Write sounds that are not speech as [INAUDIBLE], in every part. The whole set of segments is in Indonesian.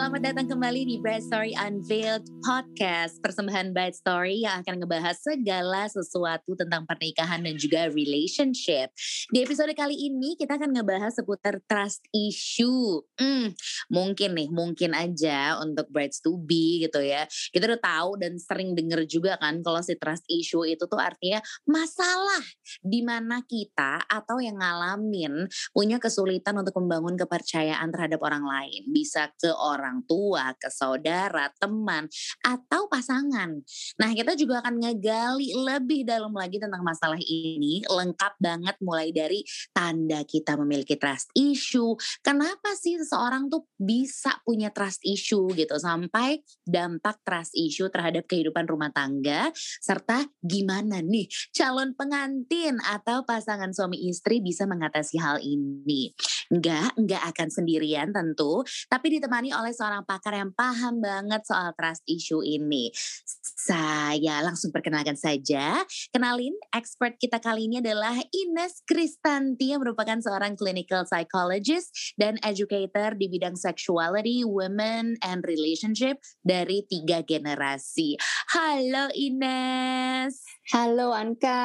selamat datang kembali di Bright Story Unveiled Podcast Persembahan Bright Story yang akan ngebahas segala sesuatu tentang pernikahan dan juga relationship. Di episode kali ini kita akan ngebahas seputar trust issue. Hmm, Mungkin nih, mungkin aja untuk brides to be gitu ya. Kita udah tahu dan sering denger juga kan kalau si trust issue itu tuh artinya masalah di mana kita atau yang ngalamin punya kesulitan untuk membangun kepercayaan terhadap orang lain. Bisa ke orang tua, ke saudara, teman, atau pasangan. Nah, kita juga akan ngegali lebih dalam lagi tentang masalah ini, lengkap banget mulai dari tanda kita memiliki trust issue, kenapa sih seseorang tuh bisa punya trust issue gitu, sampai dampak trust issue terhadap kehidupan rumah tangga, serta gimana nih calon pengantin atau pasangan suami istri bisa mengatasi hal ini. Enggak, enggak akan sendirian tentu, tapi ditemani oleh seorang pakar yang paham banget soal trust issue ini. Saya langsung perkenalkan saja. Kenalin, expert kita kali ini adalah Ines Kristanti yang merupakan seorang clinical psychologist dan educator di bidang sexuality, women, and relationship dari tiga generasi. Halo Ines. Halo Anka,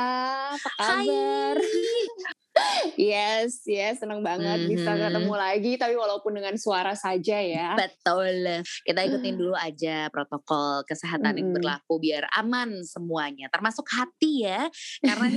apa kabar? Hai. [LAUGHS] Yes, yes, senang banget mm-hmm. bisa ketemu lagi, tapi walaupun dengan suara saja ya. Betul. Kita ikutin dulu aja protokol kesehatan mm-hmm. yang berlaku biar aman semuanya, termasuk hati ya. Karena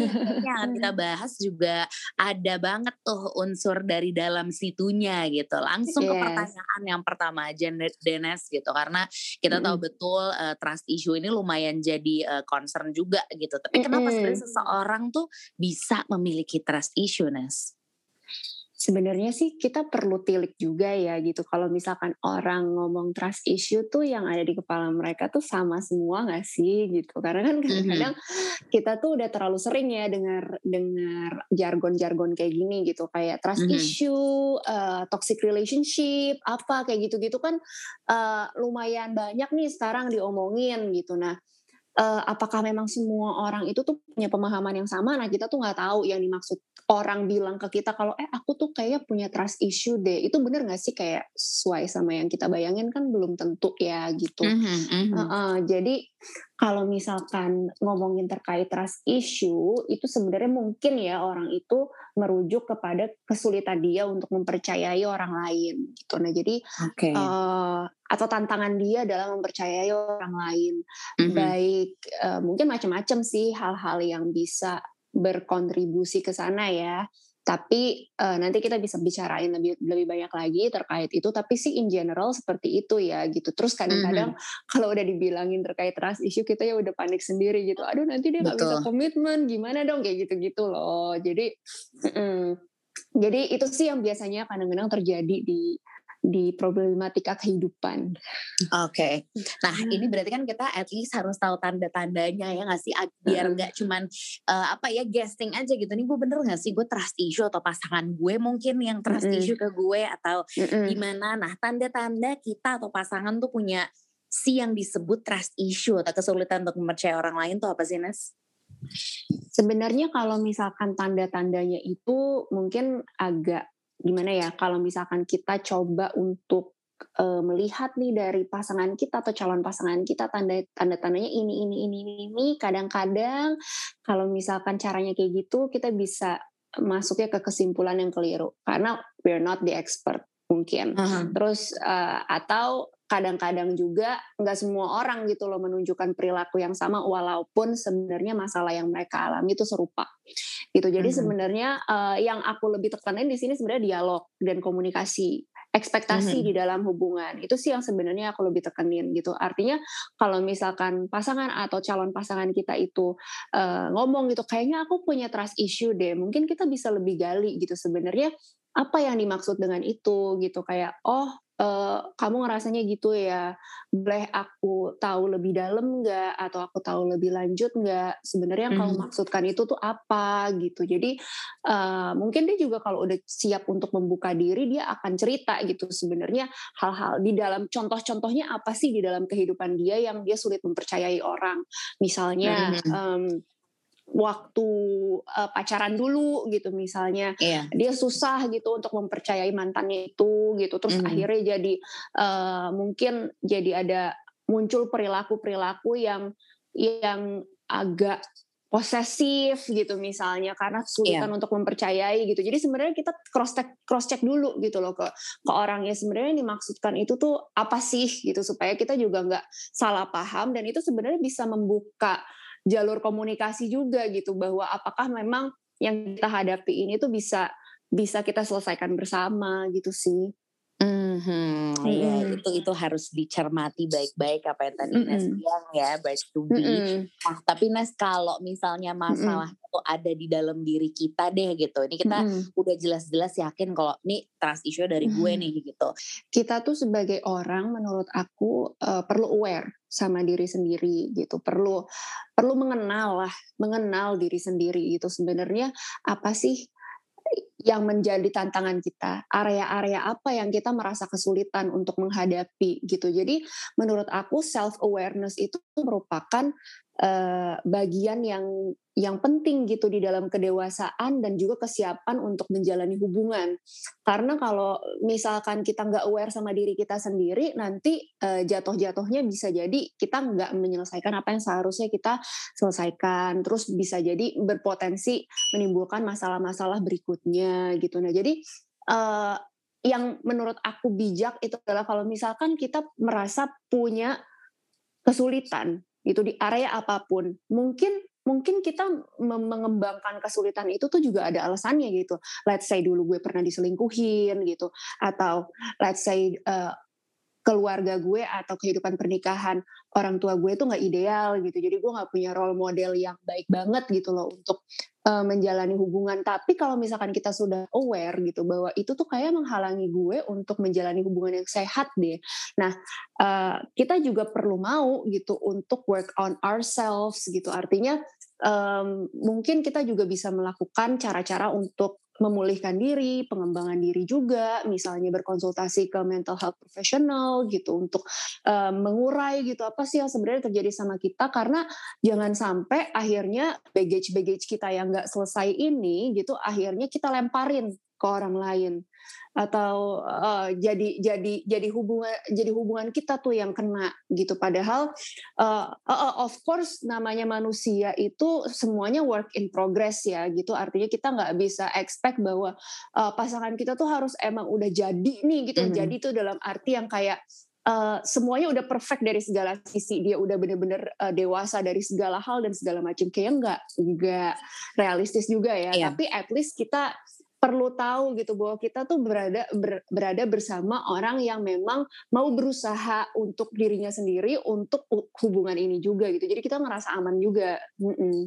yang kita [LAUGHS] bahas juga ada banget tuh unsur dari dalam situnya gitu. Langsung yes. ke pertanyaan yang pertama aja Dennis gitu, karena kita mm-hmm. tahu betul uh, trust issue ini lumayan jadi uh, concern juga gitu. Tapi kenapa mm-hmm. sebenarnya seseorang tuh bisa memiliki trust issue? Sebenarnya sih kita perlu tilik juga ya gitu. Kalau misalkan orang ngomong trust issue tuh yang ada di kepala mereka tuh sama semua gak sih gitu. Karena kan kadang-kadang mm-hmm. kita tuh udah terlalu sering ya dengar dengar jargon-jargon kayak gini gitu. Kayak trust mm-hmm. issue, uh, toxic relationship, apa kayak gitu-gitu kan uh, lumayan banyak nih sekarang diomongin gitu. Nah uh, apakah memang semua orang itu tuh punya pemahaman yang sama? Nah kita tuh nggak tahu yang dimaksud orang bilang ke kita kalau eh aku tuh kayak punya trust issue deh. Itu bener nggak sih kayak sesuai sama yang kita bayangin kan belum tentu ya gitu. Mm -hmm, Uh, uh, jadi kalau misalkan ngomongin terkait trust issue itu sebenarnya mungkin ya orang itu merujuk kepada kesulitan dia untuk mempercayai orang lain gitu. Nah jadi okay. uh, eh, atau tantangan dia dalam mempercayai orang lain mm-hmm. baik uh, mungkin macam-macam sih hal-hal yang bisa berkontribusi ke sana ya. Tapi uh, nanti kita bisa bicarain lebih lebih banyak lagi terkait itu. Tapi sih in general seperti itu ya gitu. Terus kadang-kadang mm-hmm. [LAUGHS] kalau udah dibilangin terkait trust issue kita ya udah panik sendiri gitu. Aduh nanti dia nggak bisa komitmen. Gimana dong? Kayak gitu-gitu loh. Jadi mm, jadi itu sih yang biasanya kadang-kadang terjadi di di problematika kehidupan. Oke, okay. nah hmm. ini berarti kan kita at least harus tahu tanda-tandanya ya nggak sih biar nggak hmm. cuman uh, apa ya guessing aja gitu. Nih gue bener nggak sih gue trust issue atau pasangan gue mungkin yang trust hmm. issue ke gue atau hmm. gimana? Nah tanda-tanda kita atau pasangan tuh punya si yang disebut trust issue atau kesulitan untuk mempercayai orang lain tuh apa sih Nes? Sebenarnya kalau misalkan tanda-tandanya itu mungkin agak gimana ya kalau misalkan kita coba untuk uh, melihat nih dari pasangan kita atau calon pasangan kita tanda tanda tandanya ini ini ini ini ini kadang-kadang kalau misalkan caranya kayak gitu kita bisa masuknya ke kesimpulan yang keliru karena we're not the expert mungkin uh -huh. terus uh, atau kadang-kadang juga nggak semua orang gitu loh menunjukkan perilaku yang sama walaupun sebenarnya masalah yang mereka alami itu serupa. Gitu. Jadi mm-hmm. sebenarnya uh, yang aku lebih tekanin di sini sebenarnya dialog dan komunikasi ekspektasi mm-hmm. di dalam hubungan. Itu sih yang sebenarnya aku lebih tekenin gitu. Artinya kalau misalkan pasangan atau calon pasangan kita itu uh, ngomong gitu kayaknya aku punya trust issue deh mungkin kita bisa lebih gali gitu. Sebenarnya apa yang dimaksud dengan itu gitu. Kayak oh uh, kamu ngerasanya gitu ya boleh aku tahu lebih dalam nggak atau aku tahu lebih lanjut nggak sebenarnya yang mm. kamu hmm. maksudkan itu tuh apa gitu jadi uh, mungkin dia juga kalau udah siap untuk membuka diri dia akan cerita gitu sebenarnya hal-hal di dalam contoh-contohnya apa sih di dalam kehidupan dia yang dia sulit mempercayai orang misalnya mm. um, waktu uh, pacaran dulu gitu misalnya yeah. dia susah gitu untuk mempercayai mantannya itu gitu terus mm akhirnya jadi uh, mungkin jadi ada muncul perilaku-perilaku yang yang agak posesif gitu misalnya karena kesulitan yeah. untuk mempercayai gitu. Jadi sebenarnya kita cross check cross check dulu gitu loh ke ke orangnya sebenarnya yang dimaksudkan itu tuh apa sih gitu supaya kita juga nggak salah paham dan itu sebenarnya bisa membuka jalur komunikasi juga gitu bahwa apakah memang yang kita hadapi ini tuh bisa bisa kita selesaikan bersama gitu sih. Mhm, iya mm. itu itu harus dicermati baik-baik apa yang tadi mm Nes bilang ya baik to be. Mm Nah, tapi Nes kalau misalnya masalah mm itu ada di dalam diri kita deh gitu. Ini kita mm udah jelas-jelas yakin kalau ini trust issue dari gue nih gitu. Kita tuh sebagai orang menurut aku uh, perlu aware sama diri sendiri gitu. Perlu perlu mengenal lah, mengenal diri sendiri itu sebenarnya apa sih yang menjadi tantangan kita, area-area apa yang kita merasa kesulitan untuk menghadapi gitu. Jadi menurut aku self awareness itu merupakan uh, bagian yang yang penting gitu di dalam kedewasaan dan juga kesiapan untuk menjalani hubungan. Karena kalau misalkan kita nggak aware sama diri kita sendiri, nanti uh, jatuh-jatuhnya bisa jadi kita nggak menyelesaikan apa yang seharusnya kita selesaikan. Terus bisa jadi berpotensi menimbulkan masalah-masalah berikutnya gitu. Nah jadi uh, yang menurut aku bijak itu adalah kalau misalkan kita merasa punya kesulitan itu di area apa pun mungkin mungkin kita mengembangkan kesulitan itu tuh juga ada alasannya gitu. Let's say dulu gue pernah diselingkuhin gitu, atau let's say uh, keluarga gue atau kehidupan pernikahan orang tua gue itu nggak ideal gitu. Jadi gue nggak punya role model yang baik banget gitu loh untuk uh, menjalani hubungan. Tapi kalau misalkan kita sudah aware gitu bahwa itu tuh kayak menghalangi gue untuk menjalani hubungan yang sehat deh. Nah uh, kita juga perlu mau gitu untuk work on ourselves gitu. Artinya um, mungkin kita juga bisa melakukan cara-cara untuk memulihkan diri, pengembangan diri juga, misalnya berkonsultasi ke mental health professional gitu untuk uh, mengurai gitu apa sih yang sebenarnya terjadi sama kita. Karena jangan sampai akhirnya baggage baggage kita yang nggak selesai ini gitu akhirnya kita lemparin ke orang lain atau uh, jadi jadi jadi hubungan jadi hubungan kita tuh yang kena gitu. Padahal uh, uh, of course namanya manusia itu semuanya work in progress ya gitu. Artinya kita nggak bisa expect bahwa uh, pasangan kita tuh harus emang udah jadi nih gitu. Mm -hmm. jadi tuh dalam arti yang kayak Uh, semuanya udah perfect dari segala sisi. Dia udah bener-bener uh, dewasa dari segala hal dan segala macam. Kayak nggak nggak realistis juga ya. Yeah. tapi at least kita perlu tahu gitu bahwa kita tuh berada ber, berada bersama orang yang memang mau berusaha untuk dirinya sendiri untuk hubungan ini juga gitu jadi kita ngerasa aman juga mm -mm.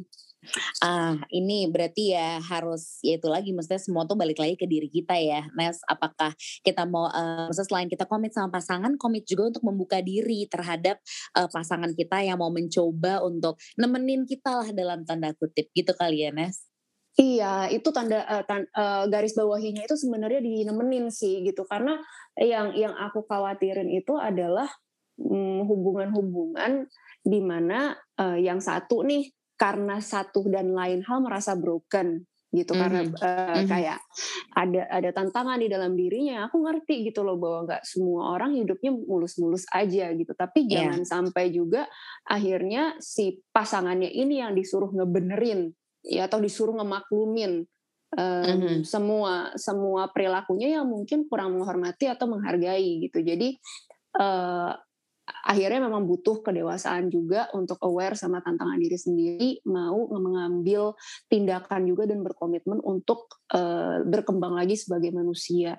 Ah, ini berarti ya harus ya itu lagi maksudnya semua tuh balik lagi ke diri kita ya. Nes, apakah kita mau uh, selain kita komit sama pasangan, komit juga untuk membuka diri terhadap uh, pasangan kita yang mau mencoba untuk nemenin kita lah dalam tanda kutip gitu kali ya, Nes. Iya, itu tanda uh, tan, uh, garis bawahinya itu sebenarnya dinemenin sih gitu karena yang yang aku khawatirin itu adalah hubungan hubungan-hubungan di mana uh, yang satu nih karena satu dan lain hal merasa broken gitu mm -hmm. karena uh, mm -hmm. kayak ada ada tantangan di dalam dirinya aku ngerti gitu loh bahwa nggak semua orang hidupnya mulus-mulus aja gitu tapi yeah. jangan sampai juga akhirnya si pasangannya ini yang disuruh ngebenerin ya atau disuruh ngemaklumin um, mm-hmm. semua semua perilakunya yang mungkin kurang menghormati atau menghargai gitu jadi uh, akhirnya memang butuh kedewasaan juga untuk aware sama tantangan diri sendiri mau mengambil tindakan juga dan berkomitmen untuk uh, berkembang lagi sebagai manusia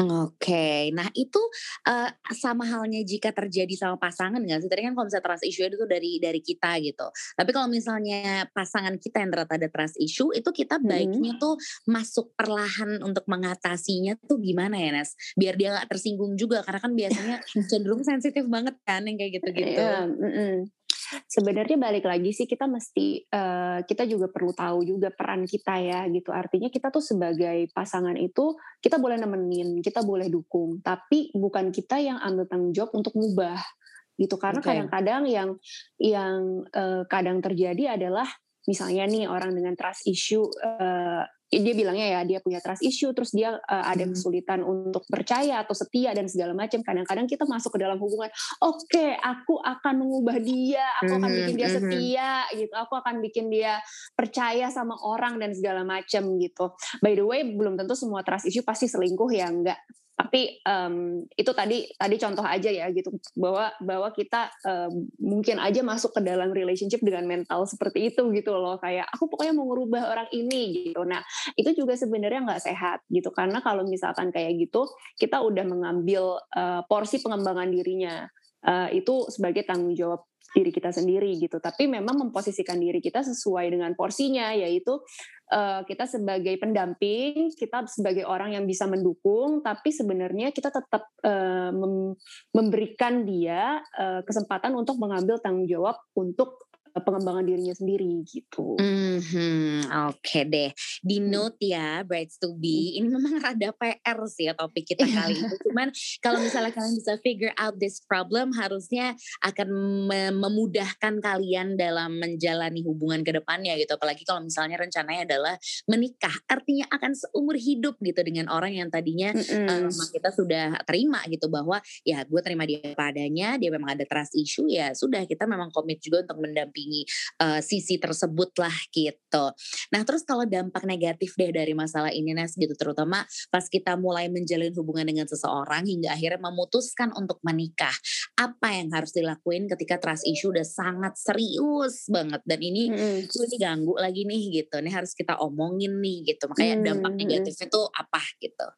Oke, nah itu uh, sama halnya jika terjadi sama pasangan nggak sih? Tadi kan kalau misalnya trust issue itu dari dari kita gitu. Tapi kalau misalnya pasangan kita yang ternyata ada trust issue, itu kita baiknya hmm. tuh masuk perlahan untuk mengatasinya tuh gimana ya Nes? Biar dia nggak tersinggung juga karena kan biasanya [LAUGHS] cenderung sensitif banget kan yang kayak gitu-gitu. Yeah, mm -mm sebenarnya balik lagi sih kita mesti uh, kita juga perlu tahu juga peran kita ya gitu artinya kita tuh sebagai pasangan itu kita boleh nemenin kita boleh dukung tapi bukan kita yang ambil tanggung jawab untuk mengubah gitu karena kadang-kadang okay. yang yang uh, kadang terjadi adalah misalnya nih orang dengan trust issue uh, dia bilangnya ya dia punya trust issue terus dia uh, ada hmm. kesulitan untuk percaya atau setia dan segala macam. Kadang-kadang kita masuk ke dalam hubungan oke okay, aku akan mengubah dia aku akan bikin dia hmm, hmm, setia gitu. Aku akan bikin dia percaya sama orang dan segala macam gitu. By the way belum tentu semua trust issue pasti selingkuh ya enggak tapi um, itu tadi tadi contoh aja ya gitu. Bahwa bahwa kita um, mungkin aja masuk ke dalam relationship dengan mental seperti itu gitu loh. Kayak aku pokoknya mau ngerubah orang ini gitu. Nah itu juga sebenarnya nggak sehat gitu. Karena kalau misalkan kayak gitu kita udah mengambil uh, porsi pengembangan dirinya uh, itu sebagai tanggung jawab diri kita sendiri gitu. Tapi memang memposisikan diri kita sesuai dengan porsinya, yaitu uh, kita sebagai pendamping, kita sebagai orang yang bisa mendukung, tapi sebenarnya kita tetap uh, mem memberikan dia uh, kesempatan untuk mengambil tanggung jawab untuk pengembangan dirinya sendiri gitu. Mm-hmm, Oke okay deh. Di hmm. note ya, Brides to be, ini memang [LAUGHS] rada PR sih ya topik kita iya. kali ini. Cuman [LAUGHS] kalau misalnya kalian bisa figure out this problem, harusnya akan memudahkan kalian dalam menjalani hubungan ke depannya gitu. Apalagi kalau misalnya rencananya adalah menikah, artinya akan seumur hidup gitu dengan orang yang tadinya mm-hmm. um, kita sudah terima gitu bahwa ya gue terima dia padanya, dia memang ada trust issue ya sudah kita memang komit juga untuk mendampingi mendampingi uh, sisi tersebut lah gitu. Nah terus kalau dampak negatif deh dari masalah ini Nes gitu terutama pas kita mulai menjalin hubungan dengan seseorang hingga akhirnya memutuskan untuk menikah. Apa yang harus dilakuin ketika trust issue udah sangat serius banget dan ini hmm. ini ganggu lagi nih gitu. Ini harus kita omongin nih gitu. Makanya hmm. dampak negatifnya tuh apa gitu.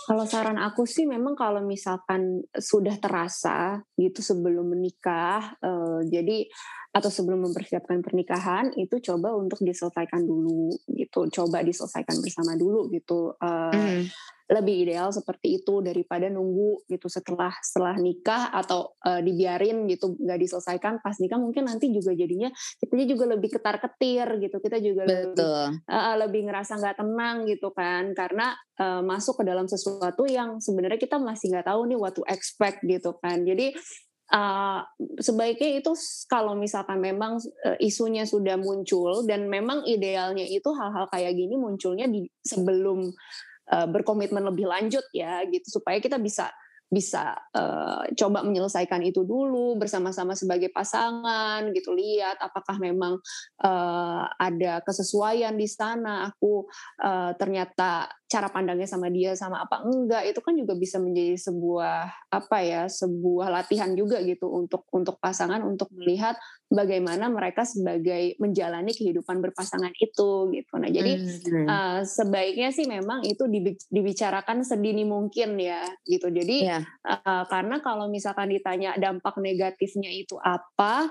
Kalau saran aku sih memang kalau misalkan sudah terasa gitu sebelum menikah, uh, jadi atau sebelum mempersiapkan pernikahan itu coba untuk diselesaikan dulu gitu, coba diselesaikan bersama dulu gitu. Uh, mm lebih ideal seperti itu daripada nunggu gitu setelah setelah nikah atau uh, dibiarin gitu. Nggak diselesaikan pas nikah mungkin nanti juga jadinya kita juga lebih ketar ketir gitu. Kita juga Betul. lebih uh, lebih ngerasa nggak tenang gitu kan. Karena uh, masuk ke dalam sesuatu yang sebenarnya kita masih nggak tahu nih what to expect gitu kan. Jadi Uh, sebaiknya itu kalau misalkan memang uh, isunya sudah muncul dan memang idealnya itu hal-hal kayak gini munculnya di sebelum uh, berkomitmen lebih lanjut ya gitu. Supaya kita bisa bisa uh, coba menyelesaikan itu dulu bersama-sama sebagai pasangan gitu. Lihat apakah memang uh, ada kesesuaian di sana. Aku uh, ternyata cara pandangnya sama dia sama apa enggak itu kan juga bisa menjadi sebuah apa ya sebuah latihan juga gitu untuk untuk pasangan untuk melihat bagaimana mereka sebagai menjalani kehidupan berpasangan itu gitu. Nah, jadi hmm. uh, sebaiknya sih memang itu dibicarakan sedini mungkin ya gitu. Jadi yeah. Iya. uh, karena kalau misalkan ditanya dampak negatifnya itu apa,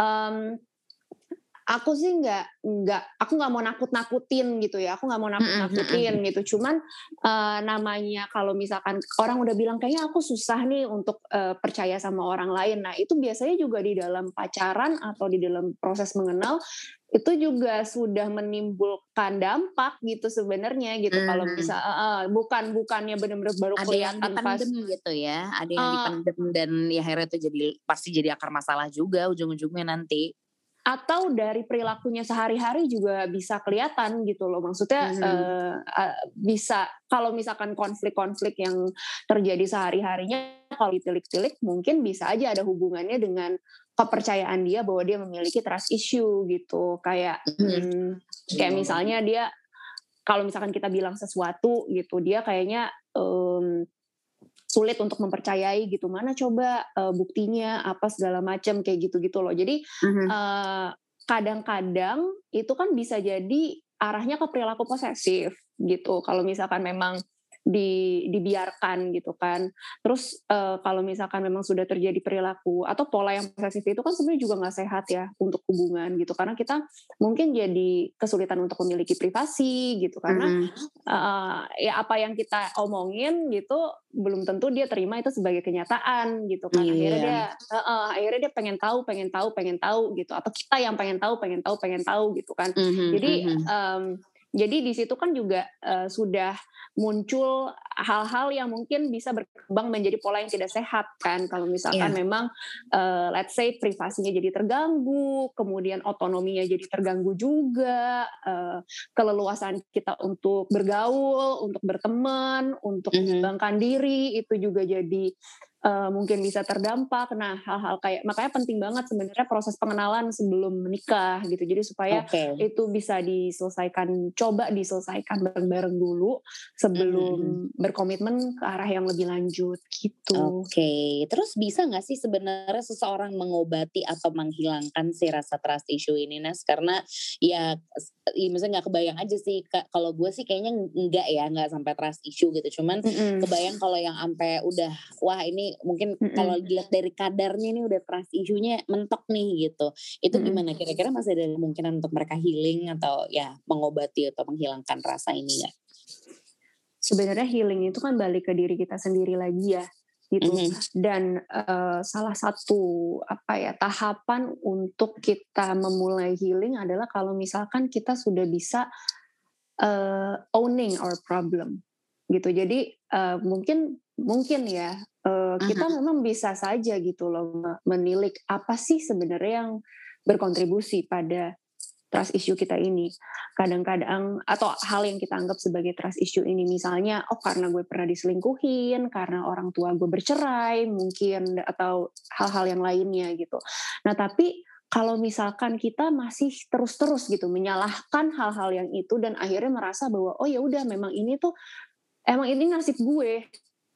um, aku sih nggak nggak aku nggak mau nakut nakutin gitu ya aku nggak mau nakut nakutin gitu. Cuman uh, namanya kalau misalkan orang udah bilang kayaknya aku susah nih untuk uh, percaya sama orang lain. Nah itu biasanya juga di dalam pacaran atau di dalam proses mengenal itu juga sudah menimbulkan dampak gitu sebenarnya gitu. Hmm. kalau bisa uh, bukan bukannya benar-benar baru ada yang dipendem pas, gitu ya ada yang uh, dipendem dan ya akhirnya itu jadi pasti jadi akar masalah juga ujung-ujungnya nanti atau dari perilakunya sehari-hari juga bisa kelihatan gitu loh maksudnya hmm. uh, uh, bisa kalau misalkan konflik-konflik yang terjadi sehari-harinya kalau ditilik-tilik mungkin bisa aja ada hubungannya dengan kepercayaan dia bahwa dia memiliki trust issue gitu kayak hmm. Hmm, kayak misalnya dia kalau misalkan kita bilang sesuatu gitu dia kayaknya um, sulit untuk mempercayai gitu mana coba uh, buktinya apa segala macam kayak gitu gitu loh jadi mm-hmm. uh, kadang-kadang itu kan bisa jadi arahnya ke perilaku posesif gitu kalau misalkan memang di, dibiarkan gitu kan. Terus uh, kalau misalkan memang sudah terjadi perilaku atau pola yang posesif itu kan sebenarnya juga nggak sehat ya untuk hubungan gitu karena kita mungkin jadi kesulitan untuk memiliki privasi gitu karena mm -hmm. uh, ya apa yang kita omongin gitu belum tentu dia terima itu sebagai kenyataan gitu kan. Yeah. Akhirnya dia uh, uh, akhirnya dia pengen tahu, pengen tahu, pengen tahu gitu atau kita yang pengen tahu, pengen tahu, pengen tahu gitu kan. Mm -hmm. Jadi um, Jadi di situ kan juga uh, sudah muncul hal-hal yang mungkin bisa berkembang menjadi pola yang tidak sehat kan. Kalau misalkan yeah. memang uh, let's say privasinya jadi terganggu, kemudian otonominya jadi terganggu juga, uh, keleluasan kita untuk bergaul, untuk berteman, untuk mm -hmm. mengembangkan diri itu juga jadi uh, mungkin bisa terdampak. Nah, hal-hal kayak makanya penting banget sebenarnya proses pengenalan sebelum menikah gitu. Jadi supaya okay. itu bisa diselesaikan, coba diselesaikan bareng-bareng dulu sebelum mm-hmm. berkomitmen ke arah yang lebih lanjut gitu. Oke, okay. terus bisa nggak sih sebenarnya seseorang mengobati atau menghilangkan si rasa trust issue ini, Nas? Karena ya, ya misalnya nggak kebayang aja sih. Kalau gue sih kayaknya enggak ya, nggak sampai trust issue gitu. Cuman mm-hmm. kebayang kalau yang sampai udah, wah ini mungkin mm-hmm. kalau dilihat dari kadarnya ini udah trust isunya mentok nih gitu. Itu mm-hmm. gimana kira-kira masih ada kemungkinan untuk mereka healing atau ya mengobati atau menghilangkan rasa ini ya? Sebenarnya healing itu kan balik ke diri kita sendiri lagi ya gitu. Mm-hmm. Dan uh, salah satu apa ya tahapan untuk kita memulai healing adalah kalau misalkan kita sudah bisa uh, owning our problem gitu. Jadi uh, mungkin mungkin ya uh, kita memang bisa saja gitu loh menilik apa sih sebenarnya yang berkontribusi pada trust issue kita ini. Kadang-kadang atau hal yang kita anggap sebagai trust issue ini misalnya oh karena gue pernah diselingkuhin, karena orang tua gue bercerai mungkin atau hal-hal yang lainnya gitu. Nah, tapi kalau misalkan kita masih terus-terus gitu menyalahkan hal-hal yang itu dan akhirnya merasa bahwa oh ya udah memang ini tuh emang ini nasib gue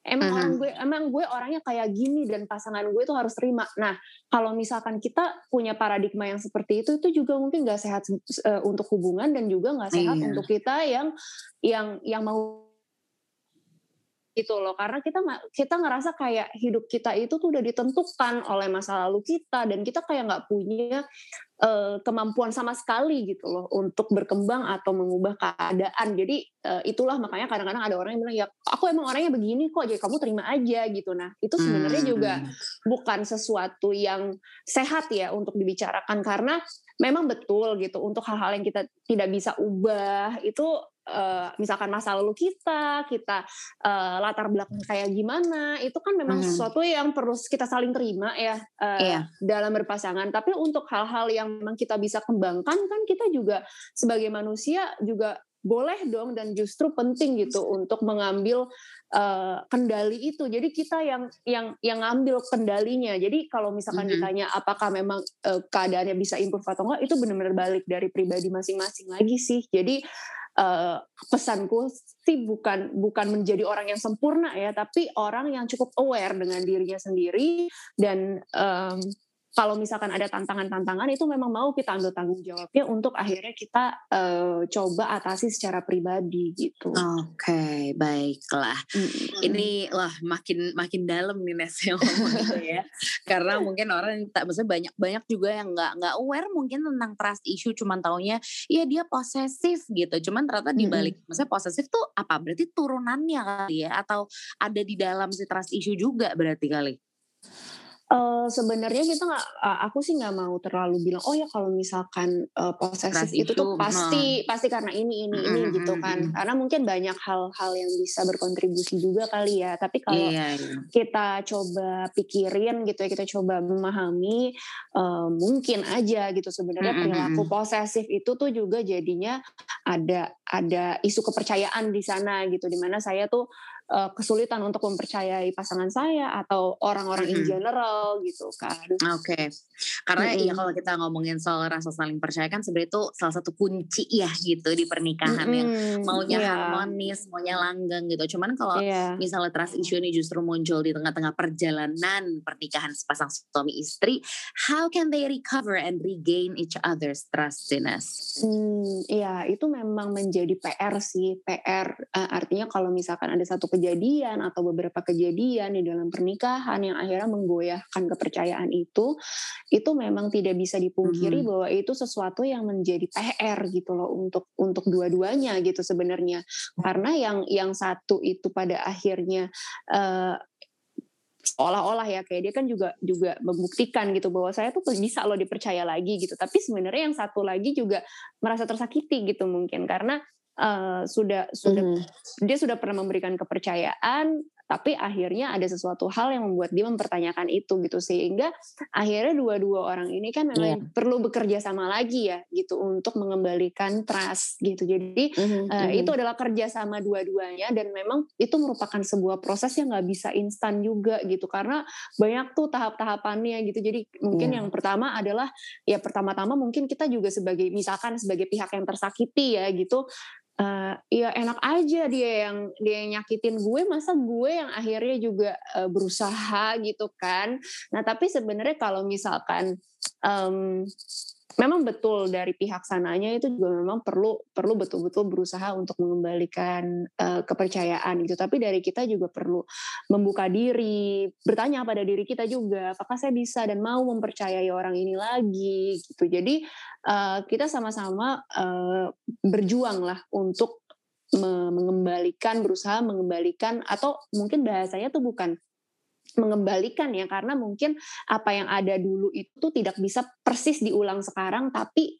emang uh-huh. orang gue emang gue orangnya kayak gini dan pasangan gue itu harus terima nah kalau misalkan kita punya paradigma yang seperti itu itu juga mungkin gak sehat uh, untuk hubungan dan juga gak sehat iya. untuk kita yang yang yang mau gitu loh. Karena kita kita ngerasa kayak hidup kita itu tuh udah ditentukan oleh masa lalu kita dan kita kayak nggak punya uh, kemampuan sama sekali gitu loh untuk berkembang atau mengubah keadaan. Jadi uh, itulah makanya kadang-kadang ada orang yang bilang ya aku emang orangnya begini kok jadi kamu terima aja gitu. Nah itu sebenarnya hmm. juga bukan sesuatu yang sehat ya untuk dibicarakan. Karena memang betul gitu untuk hal-hal yang kita tidak bisa ubah itu uh, misalkan masa lalu kita, kita uh, latar belakang kayak gimana, itu kan memang hmm. sesuatu yang perlu kita saling terima ya uh, iya. dalam berpasangan. Tapi untuk hal-hal yang memang kita bisa kembangkan kan kita juga sebagai manusia juga boleh dong dan justru penting gitu untuk mengambil uh, kendali itu. Jadi kita yang yang yang ngambil kendalinya. Jadi kalau misalkan mm -hmm. ditanya apakah memang uh, keadaannya bisa improve atau enggak, itu benar-benar balik dari pribadi masing-masing lagi sih. Jadi uh, pesanku sih bukan bukan menjadi orang yang sempurna ya, tapi orang yang cukup aware dengan dirinya sendiri dan um, kalau misalkan ada tantangan-tantangan itu memang mau kita ambil tanggung jawabnya untuk akhirnya kita uh, coba atasi secara pribadi gitu. Oke, okay, baiklah. Mm-hmm. Ini wah makin makin dalam nih Nes yang ngomong gitu ya. [LAUGHS] Karena mungkin orang tak maksudnya banyak banyak juga yang nggak nggak aware mungkin tentang trust issue cuman taunya ya dia posesif gitu. Cuman ternyata di balik mm-hmm. maksudnya posesif tuh apa? Berarti turunannya kali ya atau ada di dalam si trust issue juga berarti kali? Uh, sebenarnya kita nggak, uh, aku sih nggak mau terlalu bilang, oh ya kalau misalkan uh, posesif itu, tuh pasti hmm. pasti karena ini ini hmm, ini gitu kan, karena mungkin banyak hal-hal yang bisa berkontribusi juga kali ya. Tapi kalau iya, iya. kita coba pikirin gitu ya, kita coba memahami, uh, mungkin aja gitu sebenarnya hmm, perilaku posesif itu tuh juga jadinya ada ada isu kepercayaan di sana gitu, di mana saya tuh uh, kesulitan untuk mempercayai pasangan saya atau orang-orang mm -hmm. in general gitu kan. Oke, okay. karena mm -hmm. ya kalau kita ngomongin soal rasa saling percaya kan sebenarnya itu salah satu kunci ya gitu di pernikahan mm -hmm. yang maunya yeah. harmonis, maunya langgeng gitu. Cuman kalau yeah. misalnya trust issue ini justru muncul di tengah-tengah perjalanan pernikahan sepasang suami istri, how can they recover and regain each other's trustiness? Hmm, iya itu memang menjadi PR sih, PR uh, artinya kalau misalkan ada satu kejadian atau beberapa kejadian di dalam pernikahan yang akhirnya menggoyahkan kepercayaan itu, itu memang tidak bisa dipungkiri mm -hmm. bahwa itu sesuatu yang menjadi PR gitu loh untuk untuk dua-duanya gitu sebenarnya. Karena yang yang satu itu pada akhirnya uh, seolah-olah ya kayak dia kan juga juga membuktikan gitu bahwa saya tuh bisa loh dipercaya lagi gitu tapi sebenarnya yang satu lagi juga merasa tersakiti gitu mungkin karena uh, sudah sudah mm. dia sudah pernah memberikan kepercayaan tapi akhirnya ada sesuatu hal yang membuat dia mempertanyakan itu gitu sehingga akhirnya dua-dua orang ini kan memang yeah. perlu bekerja sama lagi ya gitu untuk mengembalikan trust gitu jadi mm-hmm. uh, itu adalah kerja sama dua-duanya dan memang itu merupakan sebuah proses yang nggak bisa instan juga gitu karena banyak tuh tahap-tahapannya gitu jadi mungkin yeah. yang pertama adalah ya pertama-tama mungkin kita juga sebagai misalkan sebagai pihak yang tersakiti ya gitu uh, ya enak aja dia yang dia yang nyakitin gue masa gue yang akhirnya juga uh, berusaha gitu kan. Nah tapi sebenarnya kalau misalkan um, memang betul dari pihak sananya itu juga memang perlu perlu betul-betul berusaha untuk mengembalikan uh, kepercayaan gitu. Tapi dari kita juga perlu membuka diri, bertanya pada diri kita juga, apakah saya bisa dan mau mempercayai orang ini lagi gitu. Jadi uh, kita sama-sama uh, berjuang lah untuk mengembalikan, berusaha mengembalikan atau mungkin bahasanya tuh bukan mengembalikan ya karena mungkin apa yang ada dulu itu tidak bisa persis diulang sekarang tapi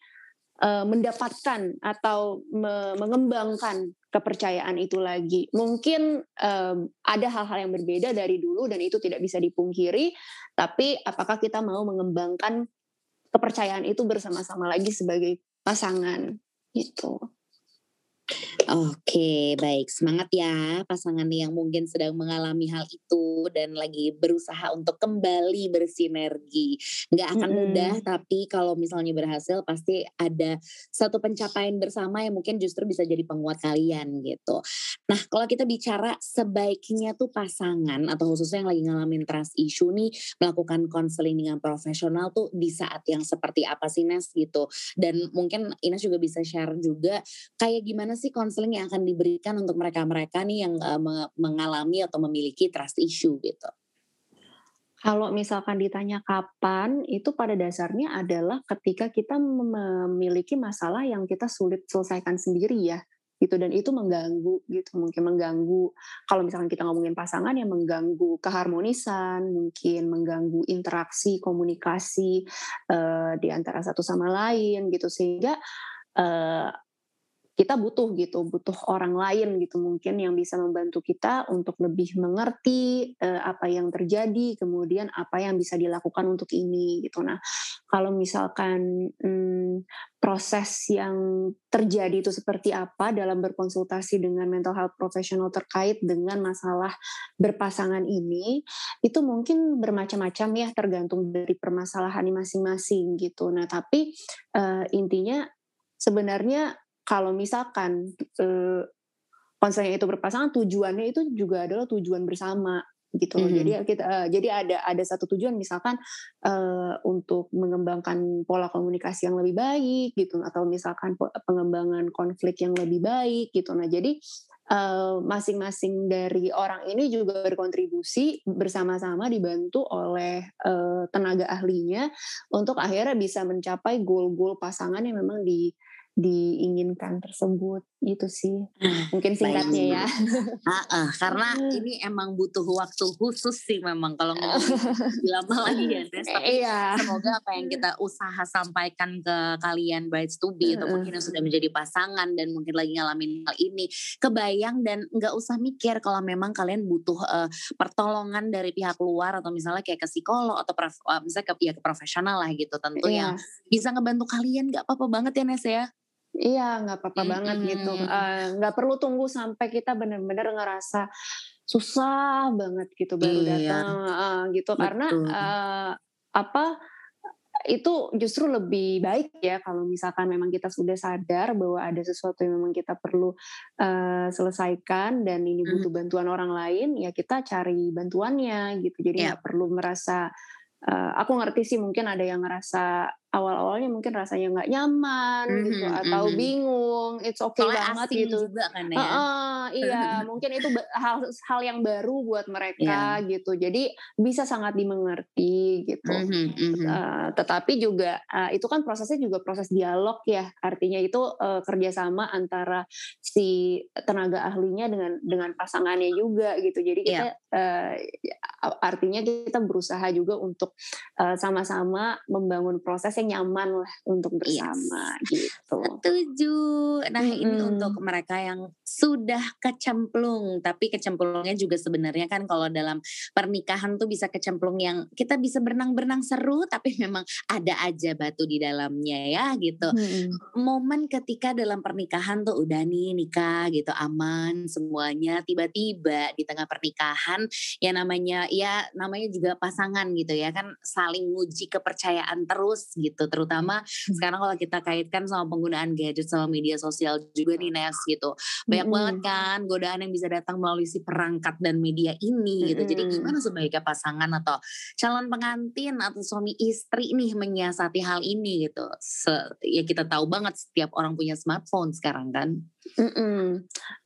uh, mendapatkan atau me mengembangkan kepercayaan itu lagi. Mungkin um, ada hal-hal yang berbeda dari dulu dan itu tidak bisa dipungkiri, tapi apakah kita mau mengembangkan kepercayaan itu bersama-sama lagi sebagai pasangan gitu. Oke, baik. Semangat ya pasangan yang mungkin sedang mengalami hal itu dan lagi berusaha untuk kembali bersinergi. Nggak akan hmm. mudah, tapi kalau misalnya berhasil pasti ada satu pencapaian bersama yang mungkin justru bisa jadi penguat kalian gitu. Nah, kalau kita bicara sebaiknya tuh pasangan atau khususnya yang lagi ngalamin trust issue nih melakukan konseling dengan profesional tuh di saat yang seperti apa sih Nes gitu. Dan mungkin Ines juga bisa share juga kayak gimana sih konseling yang akan diberikan untuk mereka-mereka nih yang uh, mengalami atau memiliki trust issue gitu? Kalau misalkan ditanya kapan, itu pada dasarnya adalah ketika kita memiliki masalah yang kita sulit selesaikan sendiri ya gitu. Dan itu mengganggu gitu. Mungkin mengganggu kalau misalkan kita ngomongin pasangan yang mengganggu keharmonisan mungkin mengganggu interaksi komunikasi uh, di antara satu sama lain gitu. Sehingga uh, kita butuh gitu, butuh orang lain gitu mungkin yang bisa membantu kita untuk lebih mengerti uh, apa yang terjadi, kemudian apa yang bisa dilakukan untuk ini gitu. Nah, kalau misalkan hmm, proses yang terjadi itu seperti apa dalam berkonsultasi dengan mental health profesional terkait dengan masalah berpasangan ini, itu mungkin bermacam-macam ya tergantung dari permasalahan masing-masing gitu. Nah, tapi uh, intinya sebenarnya kalau misalkan eh, konselnya itu berpasangan tujuannya itu juga adalah tujuan bersama gitu. Mm -hmm. Jadi kita uh, jadi ada ada satu tujuan misalkan uh, untuk mengembangkan pola komunikasi yang lebih baik gitu atau misalkan pengembangan konflik yang lebih baik gitu. Nah, jadi masing-masing uh, dari orang ini juga berkontribusi bersama-sama dibantu oleh uh, tenaga ahlinya untuk akhirnya bisa mencapai goal-goal pasangan yang memang di diinginkan tersebut gitu sih. Mungkin singkatnya ya. Uh, uh, karena [LAUGHS] ini emang butuh waktu khusus sih memang kalau ngomong [LAUGHS] lama lagi ya Des. Tapi iya. semoga apa yang [LAUGHS] kita usaha sampaikan ke kalian brides to be atau mungkin yang sudah menjadi pasangan dan mungkin lagi ngalamin hal ini kebayang dan nggak usah mikir kalau memang kalian butuh uh, pertolongan dari pihak luar atau misalnya kayak ke psikolog atau prof, uh, misalnya ke, ya, ke profesional lah gitu tentu yeah. yang bisa ngebantu kalian nggak apa-apa banget ya Nes ya Iya, nggak apa-apa hmm. banget gitu. Nggak uh, perlu tunggu sampai kita benar-benar ngerasa susah banget gitu baru iya. datang uh, gitu Betul. karena uh, apa itu justru lebih baik ya kalau misalkan memang kita sudah sadar bahwa ada sesuatu yang memang kita perlu uh, selesaikan dan ini butuh bantuan orang lain ya kita cari bantuannya gitu jadi iya. nggak yeah. perlu merasa uh, aku ngerti sih mungkin ada yang ngerasa awal-awalnya mungkin rasanya nggak nyaman mm -hmm, gitu atau mm -hmm. bingung it's okay Soalnya banget gitu juga kan ya uh, uh, iya [LAUGHS] mungkin itu hal hal yang baru buat mereka yeah. gitu jadi bisa sangat dimengerti gitu mm -hmm, mm -hmm. Uh, tetapi juga uh, itu kan prosesnya juga proses dialog ya artinya itu uh, kerjasama antara si tenaga ahlinya dengan dengan pasangannya juga gitu jadi kita yeah. uh, artinya kita berusaha juga untuk sama-sama uh, membangun proses nyaman lah untuk bersama yes. gitu. Setuju. Nah hmm. ini untuk mereka yang sudah kecemplung, tapi kecemplungnya juga sebenarnya kan kalau dalam pernikahan tuh bisa kecemplung yang kita bisa berenang-berenang seru, tapi memang ada aja batu di dalamnya ya gitu. Hmm. Momen ketika dalam pernikahan tuh udah nih nikah gitu aman semuanya, tiba-tiba di tengah pernikahan ya namanya ya namanya juga pasangan gitu ya kan saling nguji kepercayaan terus gitu gitu terutama hmm. sekarang kalau kita kaitkan sama penggunaan gadget sama media sosial juga nih Nes gitu banyak hmm. banget kan godaan yang bisa datang melalui si perangkat dan media ini gitu jadi gimana sebaiknya pasangan atau calon pengantin atau suami istri nih menyiasati hal ini gitu Se ya kita tahu banget setiap orang punya smartphone sekarang kan Mm -mm.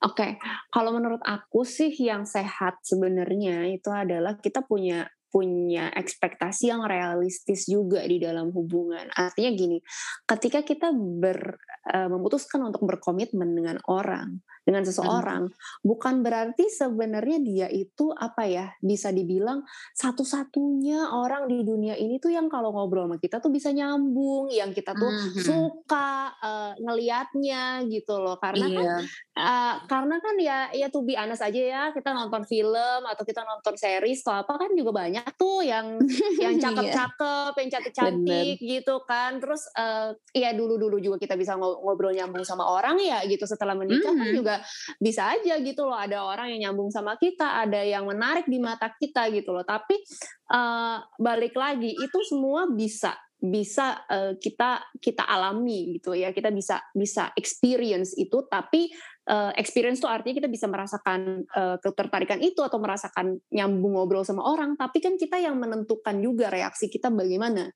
Oke, okay. kalau menurut aku sih yang sehat sebenarnya itu adalah kita punya punya ekspektasi yang realistis juga di dalam hubungan. Artinya gini, ketika kita ber, uh, memutuskan untuk berkomitmen dengan orang, dengan seseorang, hmm. bukan berarti sebenarnya dia itu apa ya bisa dibilang satu-satunya orang di dunia ini tuh yang kalau ngobrol sama kita tuh bisa nyambung, yang kita tuh hmm. suka uh, ngelihatnya gitu loh. Karena kan, iya. kan uh, karena kan ya ya tuh be honest aja ya kita nonton film atau kita nonton series atau apa kan juga banyak tuh yang yang [LAUGHS] iya. cakep-cakep, yang cantik-cantik gitu kan. Terus uh, ya dulu-dulu juga kita bisa ngobrol nyambung sama orang ya gitu setelah menikah mm -hmm. kan mm-hmm. Juga bisa aja gitu loh ada orang yang nyambung sama kita, ada yang menarik di mata kita gitu loh. Tapi uh, balik lagi itu semua bisa bisa uh, kita kita alami gitu ya kita bisa bisa experience itu tapi uh, experience itu artinya kita bisa merasakan uh, ketertarikan itu atau merasakan nyambung ngobrol sama orang tapi kan kita yang menentukan juga reaksi kita bagaimana.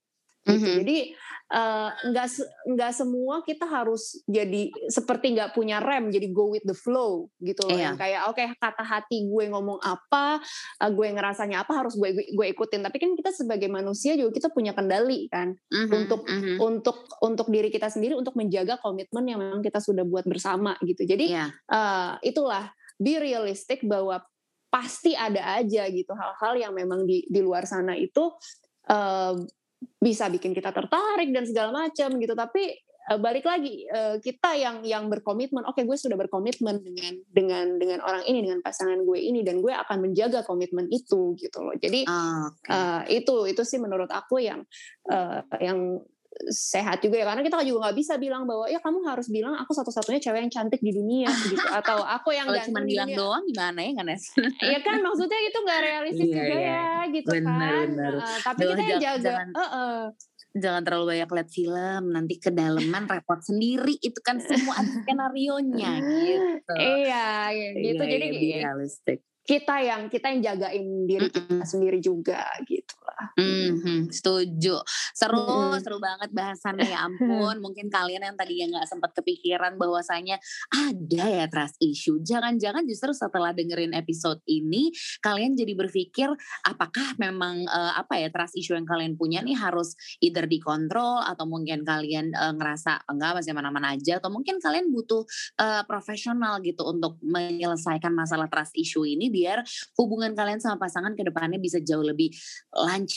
Mm-hmm. Jadi nggak uh, nggak semua kita harus jadi seperti nggak punya rem, jadi go with the flow gitu loh. Yeah. Yang kayak oke okay, kata hati gue ngomong apa, uh, gue ngerasanya apa harus gue, gue gue ikutin. Tapi kan kita sebagai manusia juga kita punya kendali kan mm-hmm. untuk mm-hmm. untuk untuk diri kita sendiri untuk menjaga komitmen yang memang kita sudah buat bersama gitu. Jadi yeah. Iya. uh, itulah be realistic bahwa pasti ada aja gitu hal-hal yang memang di di luar sana itu uh, bisa bikin kita tertarik dan segala macam gitu tapi uh, balik lagi uh, kita yang yang berkomitmen oke okay, gue sudah berkomitmen dengan dengan dengan orang ini dengan pasangan gue ini dan gue akan menjaga komitmen itu gitu loh jadi okay. uh, itu itu sih menurut aku yang uh, yang sehat juga ya karena kita juga nggak bisa bilang bahwa ya kamu harus bilang aku satu-satunya cewek yang cantik di dunia [LAUGHS] gitu atau aku yang Kalau cuma bilang doang gimana ya kan Iya kan maksudnya itu nggak realistis iya, juga iya. ya gitu bener, kan bener. Uh, tapi Duh, kita yang jaga jangan, uh -uh. jangan terlalu banyak lihat film nanti kedalaman repot sendiri itu kan semua ada skenario nya gitu iya gitu iya, jadi iya, realistik kita yang kita yang jagain diri mm -mm. kita sendiri juga gitu. Mm-hmm, setuju. Seru, mm-hmm. seru banget bahasannya ya [LAUGHS] ampun. Mungkin kalian yang tadi yang nggak sempat kepikiran bahwasanya ada ya trust issue. Jangan-jangan justru setelah dengerin episode ini kalian jadi berpikir apakah memang uh, apa ya trust issue yang kalian punya nih harus either dikontrol atau mungkin kalian uh, ngerasa enggak masih mana-mana aja atau mungkin kalian butuh uh, profesional gitu untuk menyelesaikan masalah trust issue ini biar hubungan kalian sama pasangan ke depannya bisa jauh lebih lancar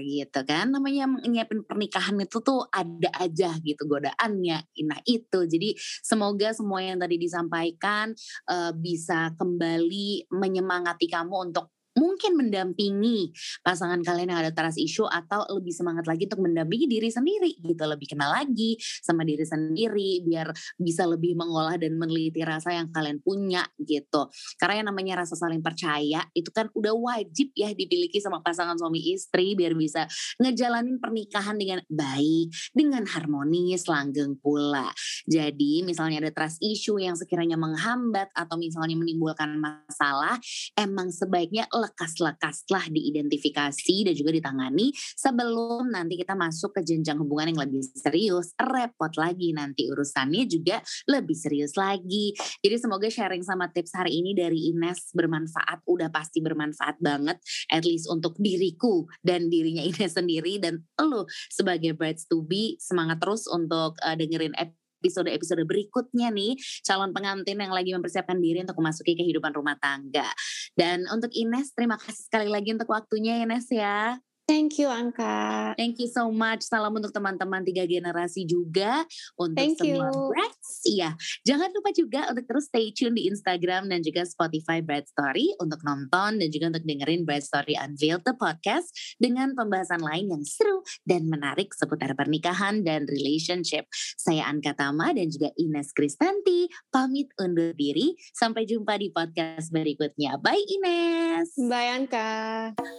gitu kan. Namanya nyiapin pernikahan itu tuh ada aja gitu godaannya. Nah itu. Jadi semoga semua yang tadi disampaikan uh, bisa kembali menyemangati kamu untuk mungkin mendampingi pasangan kalian yang ada trust issue atau lebih semangat lagi untuk mendampingi diri sendiri gitu. Lebih kenal lagi sama diri sendiri biar bisa lebih mengolah dan meneliti rasa yang kalian punya gitu. Karena yang namanya rasa saling percaya itu kan udah wajib ya dimiliki sama pasangan suami istri biar bisa ngejalanin pernikahan dengan baik dengan harmonis langgeng pula. Jadi misalnya ada trust issue yang sekiranya menghambat atau misalnya menimbulkan masalah emang sebaiknya lekas-lekaslah diidentifikasi dan juga ditangani sebelum nanti kita masuk ke jenjang hubungan yang lebih serius. Repot lagi nanti urusannya juga lebih serius lagi. Jadi semoga sharing sama tips hari ini dari Ines bermanfaat, udah pasti bermanfaat banget at least untuk diriku dan dirinya Ines sendiri dan lo sebagai brides to be semangat terus untuk uh, dengerin episode-episode berikutnya nih calon pengantin yang lagi mempersiapkan diri untuk memasuki kehidupan rumah tangga. Dan untuk Ines, terima kasih sekali lagi untuk waktunya Ines ya. Thank you Angka. Thank you so much. Salam untuk teman-teman tiga generasi juga. Untuk Thank semua you. Brats. Iya. Jangan lupa juga untuk terus stay tune di Instagram dan juga Spotify Brad Story untuk nonton dan juga untuk dengerin Brad Story Unveiled the podcast dengan pembahasan lain yang seru dan menarik seputar pernikahan dan relationship. Saya Anka Tama dan juga Ines Kristanti pamit undur diri. Sampai jumpa di podcast berikutnya. Bye Ines. Bye Angka.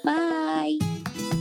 Bye.